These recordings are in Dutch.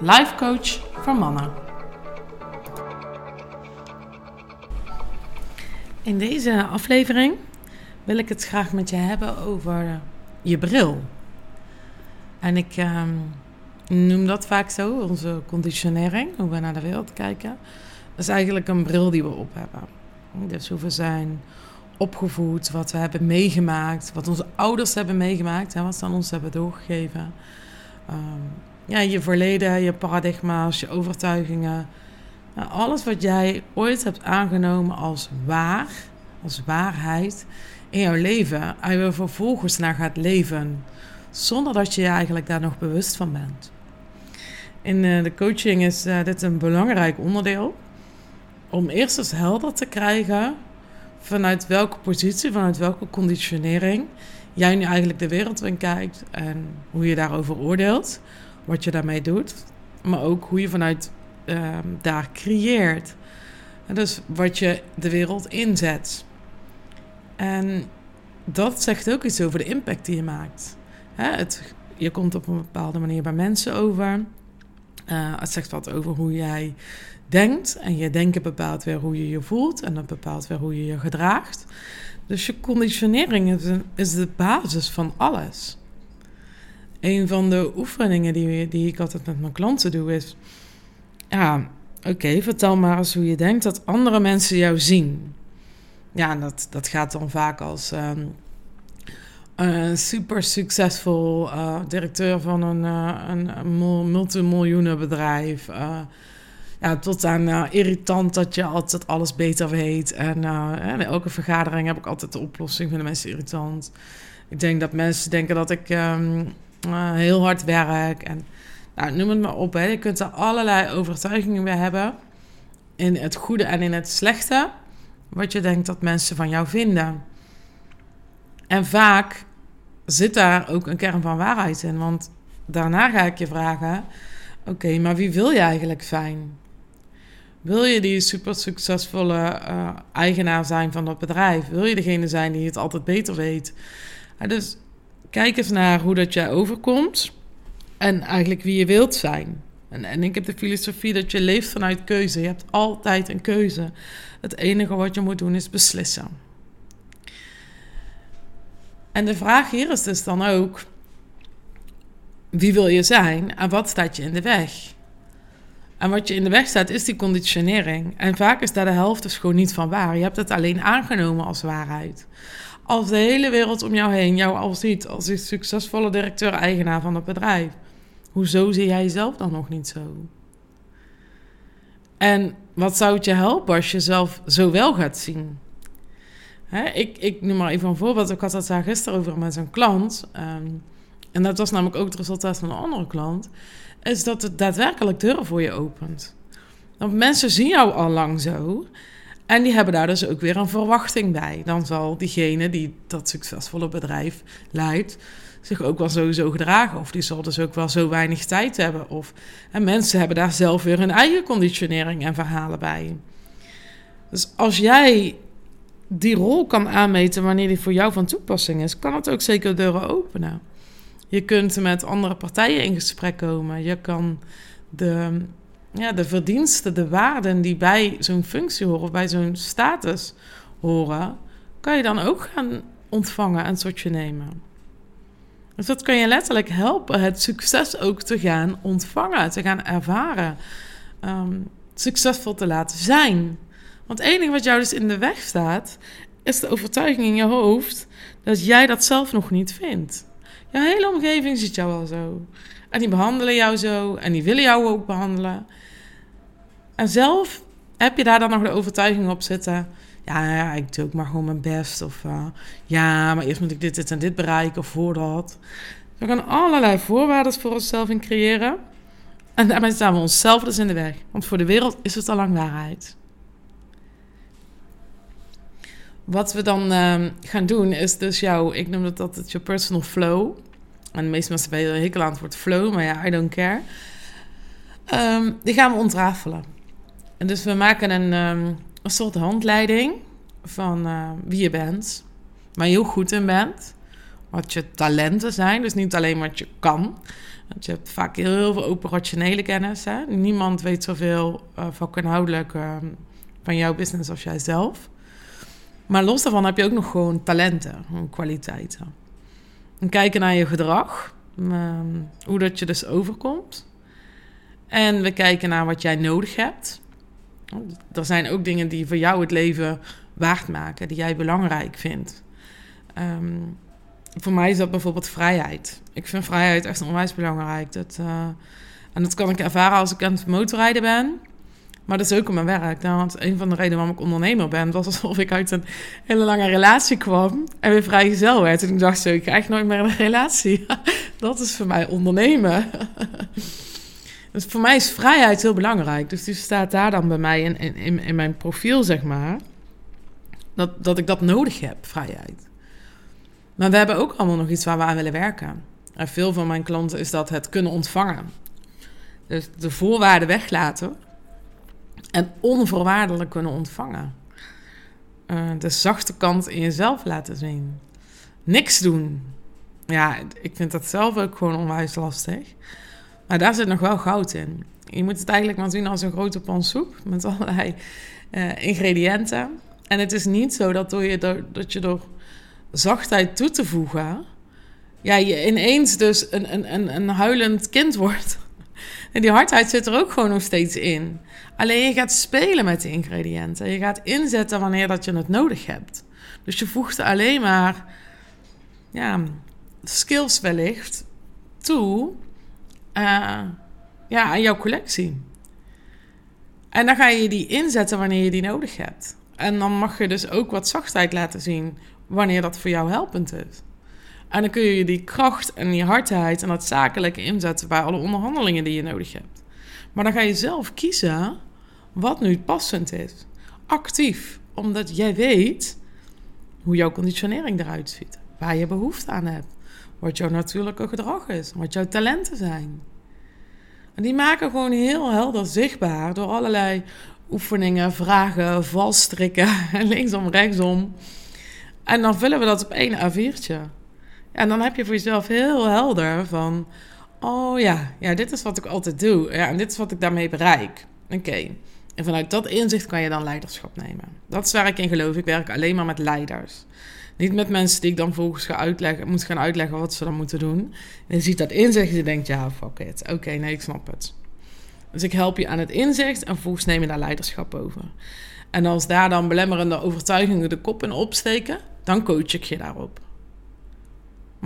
life coach voor mannen. In deze aflevering wil ik het graag met je hebben over je bril. En ik ehm, noem dat vaak zo, onze conditionering, hoe we naar de wereld kijken. Dat is eigenlijk een bril die we op hebben. Dus hoe we zijn opgevoed, wat we hebben meegemaakt, wat onze ouders hebben meegemaakt, hè, wat ze aan ons hebben doorgegeven. Ehm, ja, je verleden, je paradigma's, je overtuigingen. Nou, alles wat jij ooit hebt aangenomen als waar, als waarheid in jouw leven, en je vervolgens naar gaat leven, zonder dat je je eigenlijk daar nog bewust van bent. In uh, de coaching is uh, dit een belangrijk onderdeel om eerst eens helder te krijgen vanuit welke positie, vanuit welke conditionering jij nu eigenlijk de wereld in kijkt en hoe je daarover oordeelt, wat je daarmee doet, maar ook hoe je vanuit uh, daar creëert. En dus wat je de wereld inzet. En dat zegt ook iets over de impact die je maakt. Hè, het, je komt op een bepaalde manier bij mensen over. Uh, het zegt wat over hoe jij denkt. En je denken bepaalt weer hoe je je voelt. En dat bepaalt weer hoe je je gedraagt. Dus je conditionering is, is de basis van alles. Een van de oefeningen die, die ik altijd met mijn klanten doe is... Ja, oké, vertel maar eens hoe je denkt dat andere mensen jou zien. Ja, dat, dat gaat dan vaak als... Um, een super succesvol uh, directeur van een, uh, een multimiljoenenbedrijf. Uh, ja, tot aan irritant dat je altijd alles beter weet. En in elke vergadering heb ik altijd de oplossing. Vinden mensen irritant. Ik denk dat mensen denken dat ik um, heel hard werk. En nou, noem het maar op. Hè. Je kunt er allerlei overtuigingen bij hebben. In het goede en in het slechte. Wat je denkt dat mensen van jou vinden. En vaak zit daar ook een kern van waarheid in. Want daarna ga ik je vragen: oké, maar wie wil je eigenlijk zijn? Wil je die super succesvolle uh, eigenaar zijn van dat bedrijf? Wil je degene zijn die het altijd beter weet? dus kijk eens naar hoe dat jij overkomt en eigenlijk wie je wilt zijn. En, en ik heb de filosofie dat je leeft vanuit keuze. Je hebt altijd een keuze. Het enige wat je moet doen is beslissen. En de vraag hier is dus dan ook: wie wil je zijn en wat staat je in de weg? En wat je in de weg staat is die conditionering. En vaak is daar de helft dus gewoon niet van waar. Je hebt het alleen aangenomen als waarheid. Als de hele wereld om jou heen jou al ziet als een succesvolle directeur-eigenaar van het bedrijf, hoezo zie jij jezelf dan nog niet zo? En wat zou het je helpen als je zelf zo wel gaat zien? Hè, ik, ik noem maar even een voorbeeld. Ik had het daar gisteren over met een klant. Ehm, en dat was namelijk ook het resultaat van een andere klant. Is dat het daadwerkelijk deuren voor je opent. Want mensen zien jou al lang zo. En die hebben daar dus ook weer een verwachting bij. Dan zal diegene die dat succesvolle bedrijf leidt zich ook wel sowieso gedragen. Of die zal dus ook wel zo weinig tijd hebben. Of, en mensen hebben daar zelf weer hun eigen conditionering en verhalen bij. Dus als jij die rol kan aanmeten wanneer die voor jou van toepassing is, kan het ook zeker deuren openen. Je kunt met andere partijen in gesprek komen. Je kan de, ja, de verdiensten, de waarden die bij zo'n functie horen, bij zo'n status horen, kan je dan ook gaan ontvangen en tot je nemen. Dus dat kan je letterlijk helpen het succes ook te gaan ontvangen, te gaan ervaren, um, succesvol te laten zijn. Want het enige wat jou dus in de weg staat, is de overtuiging in je hoofd dat jij dat zelf nog niet vindt. Je hele omgeving ziet jou al zo. En die behandelen jou zo en die willen jou ook behandelen. En zelf heb je daar dan nog de overtuiging op zitten. Ja, ik doe ook maar gewoon mijn best. Of uh, ja, maar eerst moet ik dit, dit en dit bereiken of voor dat. We gaan allerlei voorwaarden voor onszelf in creëren. En daarmee staan we onszelf dus in de weg. Want voor de wereld is het al lang waarheid. Wat we dan uh, gaan doen is dus jouw, ik noem dat altijd je personal flow. En de meeste mensen weten hekel aan het woord flow, maar ja, I don't care. Um, die gaan we ontrafelen. En dus we maken een, um, een soort handleiding van uh, wie je bent, waar je heel goed in bent, wat je talenten zijn, dus niet alleen wat je kan. Want je hebt vaak heel veel operationele kennis. Hè? Niemand weet zoveel uh, vakinhoudelijk uh, van jouw business als jij zelf. Maar los daarvan heb je ook nog gewoon talenten, gewoon kwaliteiten. En kijken naar je gedrag, um, hoe dat je dus overkomt. En we kijken naar wat jij nodig hebt. Er zijn ook dingen die voor jou het leven waard maken, die jij belangrijk vindt. Um, voor mij is dat bijvoorbeeld vrijheid. Ik vind vrijheid echt onwijs belangrijk. Dat, uh, en dat kan ik ervaren als ik aan het motorrijden ben. Maar dat is ook in mijn werk. Nou, want een van de redenen waarom ik ondernemer ben, was alsof ik uit een hele lange relatie kwam en weer vrijgezel werd. En ik dacht zo, ik krijg nooit meer een relatie. dat is voor mij ondernemen. dus voor mij is vrijheid heel belangrijk. Dus die staat daar dan bij mij in, in, in mijn profiel, zeg maar. Dat, dat ik dat nodig heb, vrijheid. Maar we hebben ook allemaal nog iets waar we aan willen werken. En veel van mijn klanten is dat het kunnen ontvangen. Dus de voorwaarden weglaten en onvoorwaardelijk kunnen ontvangen. Uh, de zachte kant in jezelf laten zien. Niks doen. Ja, ik vind dat zelf ook gewoon onwijs lastig. Maar daar zit nog wel goud in. Je moet het eigenlijk maar zien als een grote pan soep met allerlei uh, ingrediënten. En het is niet zo dat, door je, dat je door zachtheid toe te voegen, ja, je ineens dus een, een, een, een huilend kind wordt. En die hardheid zit er ook gewoon nog steeds in. Alleen je gaat spelen met de ingrediënten. Je gaat inzetten wanneer dat je het nodig hebt. Dus je voegt alleen maar ja, skills wellicht toe uh, ja, aan jouw collectie. En dan ga je die inzetten wanneer je die nodig hebt. En dan mag je dus ook wat zachtheid laten zien wanneer dat voor jou helpend is. En dan kun je die kracht en die hardheid en dat zakelijke inzetten bij alle onderhandelingen die je nodig hebt. Maar dan ga je zelf kiezen wat nu passend is. Actief, omdat jij weet hoe jouw conditionering eruit ziet, waar je behoefte aan hebt, wat jouw natuurlijke gedrag is, wat jouw talenten zijn. En die maken gewoon heel helder zichtbaar door allerlei oefeningen, vragen, valstrikken, linksom, rechtsom. En dan vullen we dat op één A4'tje. En dan heb je voor jezelf heel helder van... Oh ja, ja, dit is wat ik altijd doe. Ja, en dit is wat ik daarmee bereik. Oké. En vanuit dat inzicht kan je dan leiderschap nemen. Dat is waar ik in geloof. Ik werk alleen maar met leiders. Niet met mensen die ik dan volgens ga uitleggen, moet gaan uitleggen wat ze dan moeten doen. En je ziet dat inzicht en je denkt, ja, fuck it. Oké, nee, ik snap het. Dus ik help je aan het inzicht en vervolgens neem je daar leiderschap over. En als daar dan belemmerende overtuigingen de kop in opsteken, dan coach ik je daarop.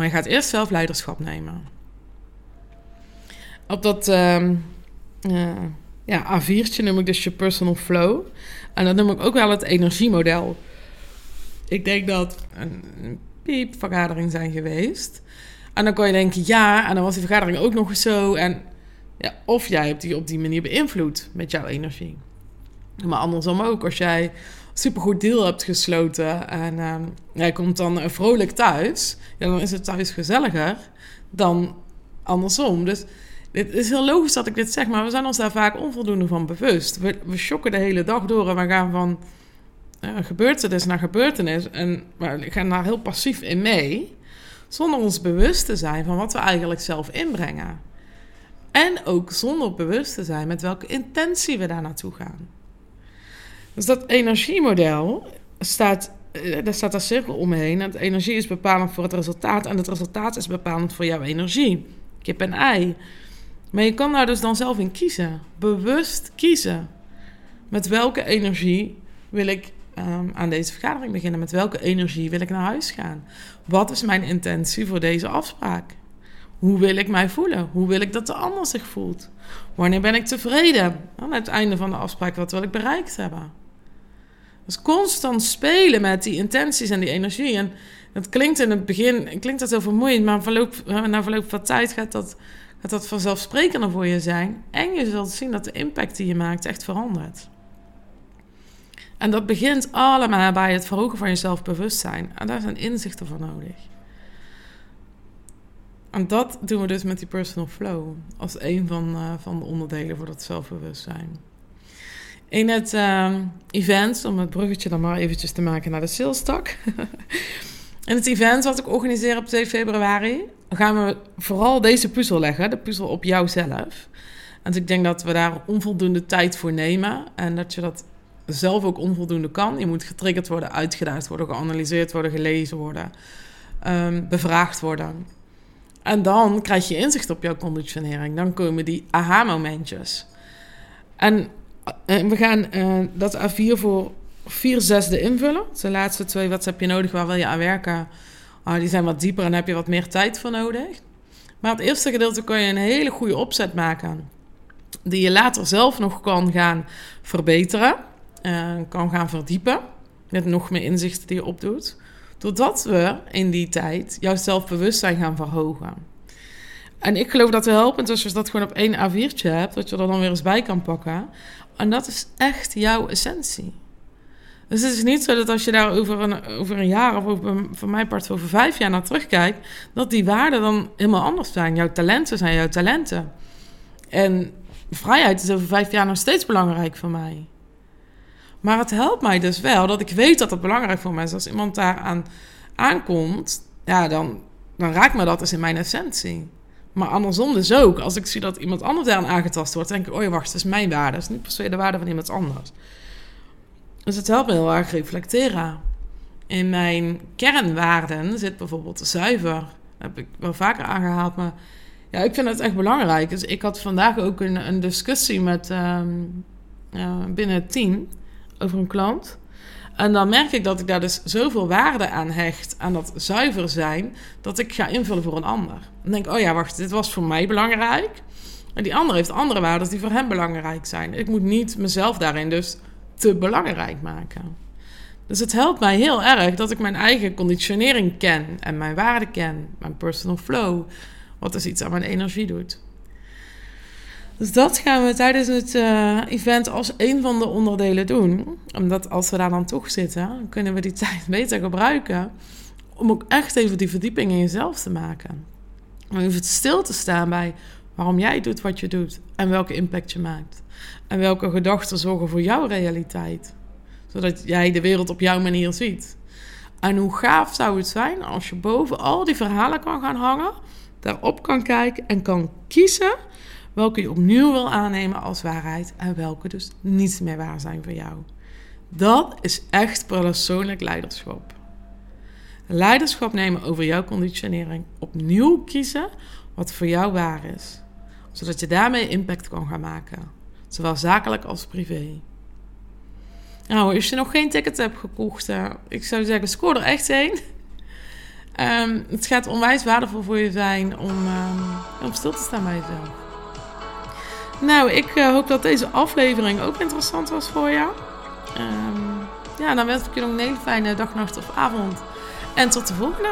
Maar je gaat eerst zelf leiderschap nemen. Op dat uh, uh, ja, A4'tje noem ik dus je personal flow. En dat noem ik ook wel het energiemodel. Ik denk dat een piepvergadering zijn geweest. En dan kon je denken, ja, en dan was die vergadering ook nog eens zo. En ja, of jij hebt die op die manier beïnvloed met jouw energie. Maar andersom ook, als jij supergoed deal hebt gesloten en uh, jij komt dan vrolijk thuis, ja, dan is het thuis gezelliger dan andersom. Dus het is heel logisch dat ik dit zeg, maar we zijn ons daar vaak onvoldoende van bewust. We, we shocken de hele dag door en we gaan van gebeurtenis naar gebeurtenis en we gaan daar heel passief in mee, zonder ons bewust te zijn van wat we eigenlijk zelf inbrengen. En ook zonder bewust te zijn met welke intentie we daar naartoe gaan. Dus dat energiemodel staat, eh, daar staat een cirkel omheen. En energie is bepalend voor het resultaat en het resultaat is bepalend voor jouw energie. Kip en ei. Maar je kan daar dus dan zelf in kiezen. Bewust kiezen. Met welke energie wil ik um, aan deze vergadering beginnen? Met welke energie wil ik naar huis gaan? Wat is mijn intentie voor deze afspraak? Hoe wil ik mij voelen? Hoe wil ik dat de ander zich voelt? Wanneer ben ik tevreden? Aan het einde van de afspraak, wat wil ik bereikt hebben? Dus constant spelen met die intenties en die energie. En het klinkt in het begin klinkt dat heel vermoeiend, maar verloop, na verloop van tijd gaat dat, Het dat vanzelfsprekender voor je zijn. En je zult zien dat de impact die je maakt echt verandert. En dat begint allemaal bij het verhogen van je zelfbewustzijn. En daar zijn inzichten voor nodig. En dat doen we dus met die personal flow. Als een van, uh, van de onderdelen voor dat zelfbewustzijn. In het uh, event, om het bruggetje dan maar eventjes te maken naar de sales talk. In het event wat ik organiseer op 2 februari... gaan we vooral deze puzzel leggen. De puzzel op jouzelf. En ik denk dat we daar onvoldoende tijd voor nemen. En dat je dat zelf ook onvoldoende kan. Je moet getriggerd worden, uitgedaagd worden, geanalyseerd worden, gelezen worden, um, bevraagd worden. En dan krijg je inzicht op jouw conditionering. Dan komen die aha-momentjes. En, en, we gaan uh, dat A4 voor vier zesde invullen. De laatste twee, wat heb je nodig, waar wil je aan werken? Uh, die zijn wat dieper en heb je wat meer tijd voor nodig. Maar het eerste gedeelte kan je een hele goede opzet maken. Die je later zelf nog kan gaan verbeteren. Uh, kan gaan verdiepen. Met nog meer inzichten die je opdoet. Doordat we in die tijd jouw zelfbewustzijn gaan verhogen. En ik geloof dat het helpend als je dat gewoon op één A4'tje hebt, dat je er dan weer eens bij kan pakken. En dat is echt jouw essentie. Dus het is niet zo dat als je daar over een, over een jaar of over, van mijn part over vijf jaar naar terugkijkt, dat die waarden dan helemaal anders zijn. Jouw talenten zijn jouw talenten. En vrijheid is over vijf jaar nog steeds belangrijk voor mij. Maar het helpt mij dus wel dat ik weet dat het belangrijk voor mij is. Als iemand daaraan aankomt, ja, dan, dan raakt me dat dus in mijn essentie. Maar andersom dus ook. Als ik zie dat iemand anders daaraan aangetast wordt, denk ik: oh ja, wacht, dat is mijn waarde. Dat is niet per se de waarde van iemand anders. Dus het helpt me heel erg reflecteren. In mijn kernwaarden zit bijvoorbeeld zuiver. Dat heb ik wel vaker aangehaald, maar ja, ik vind het echt belangrijk. Dus ik had vandaag ook een, een discussie met uh, binnen het team over een klant. En dan merk ik dat ik daar dus zoveel waarde aan hecht, aan dat zuiver zijn, dat ik ga invullen voor een ander. Dan denk ik, oh ja, wacht, dit was voor mij belangrijk. En die ander heeft andere waarden die voor hem belangrijk zijn. Ik moet niet mezelf daarin dus te belangrijk maken. Dus het helpt mij heel erg dat ik mijn eigen conditionering ken en mijn waarden ken, mijn personal flow, wat dus iets aan mijn energie doet. Dus dat gaan we tijdens het uh, event als een van de onderdelen doen. Omdat als we daar dan toch zitten, kunnen we die tijd beter gebruiken. Om ook echt even die verdieping in jezelf te maken. Om even stil te staan bij waarom jij doet wat je doet. En welke impact je maakt. En welke gedachten zorgen voor jouw realiteit. Zodat jij de wereld op jouw manier ziet. En hoe gaaf zou het zijn als je boven al die verhalen kan gaan hangen. Daarop kan kijken en kan kiezen welke je opnieuw wil aannemen als waarheid en welke dus niet meer waar zijn voor jou. Dat is echt persoonlijk leiderschap. Leiderschap nemen over jouw conditionering. Opnieuw kiezen wat voor jou waar is. Zodat je daarmee impact kan gaan maken. Zowel zakelijk als privé. Nou, als je nog geen ticket hebt gekocht, ik zou zeggen, scoor er echt één. Um, het gaat onwijs waardevol voor je zijn om, um, om stil te staan bij jezelf. Nou, ik uh, hoop dat deze aflevering ook interessant was voor jou. Um, ja, dan wens ik je nog een hele fijne dag, nacht of avond. En tot de volgende.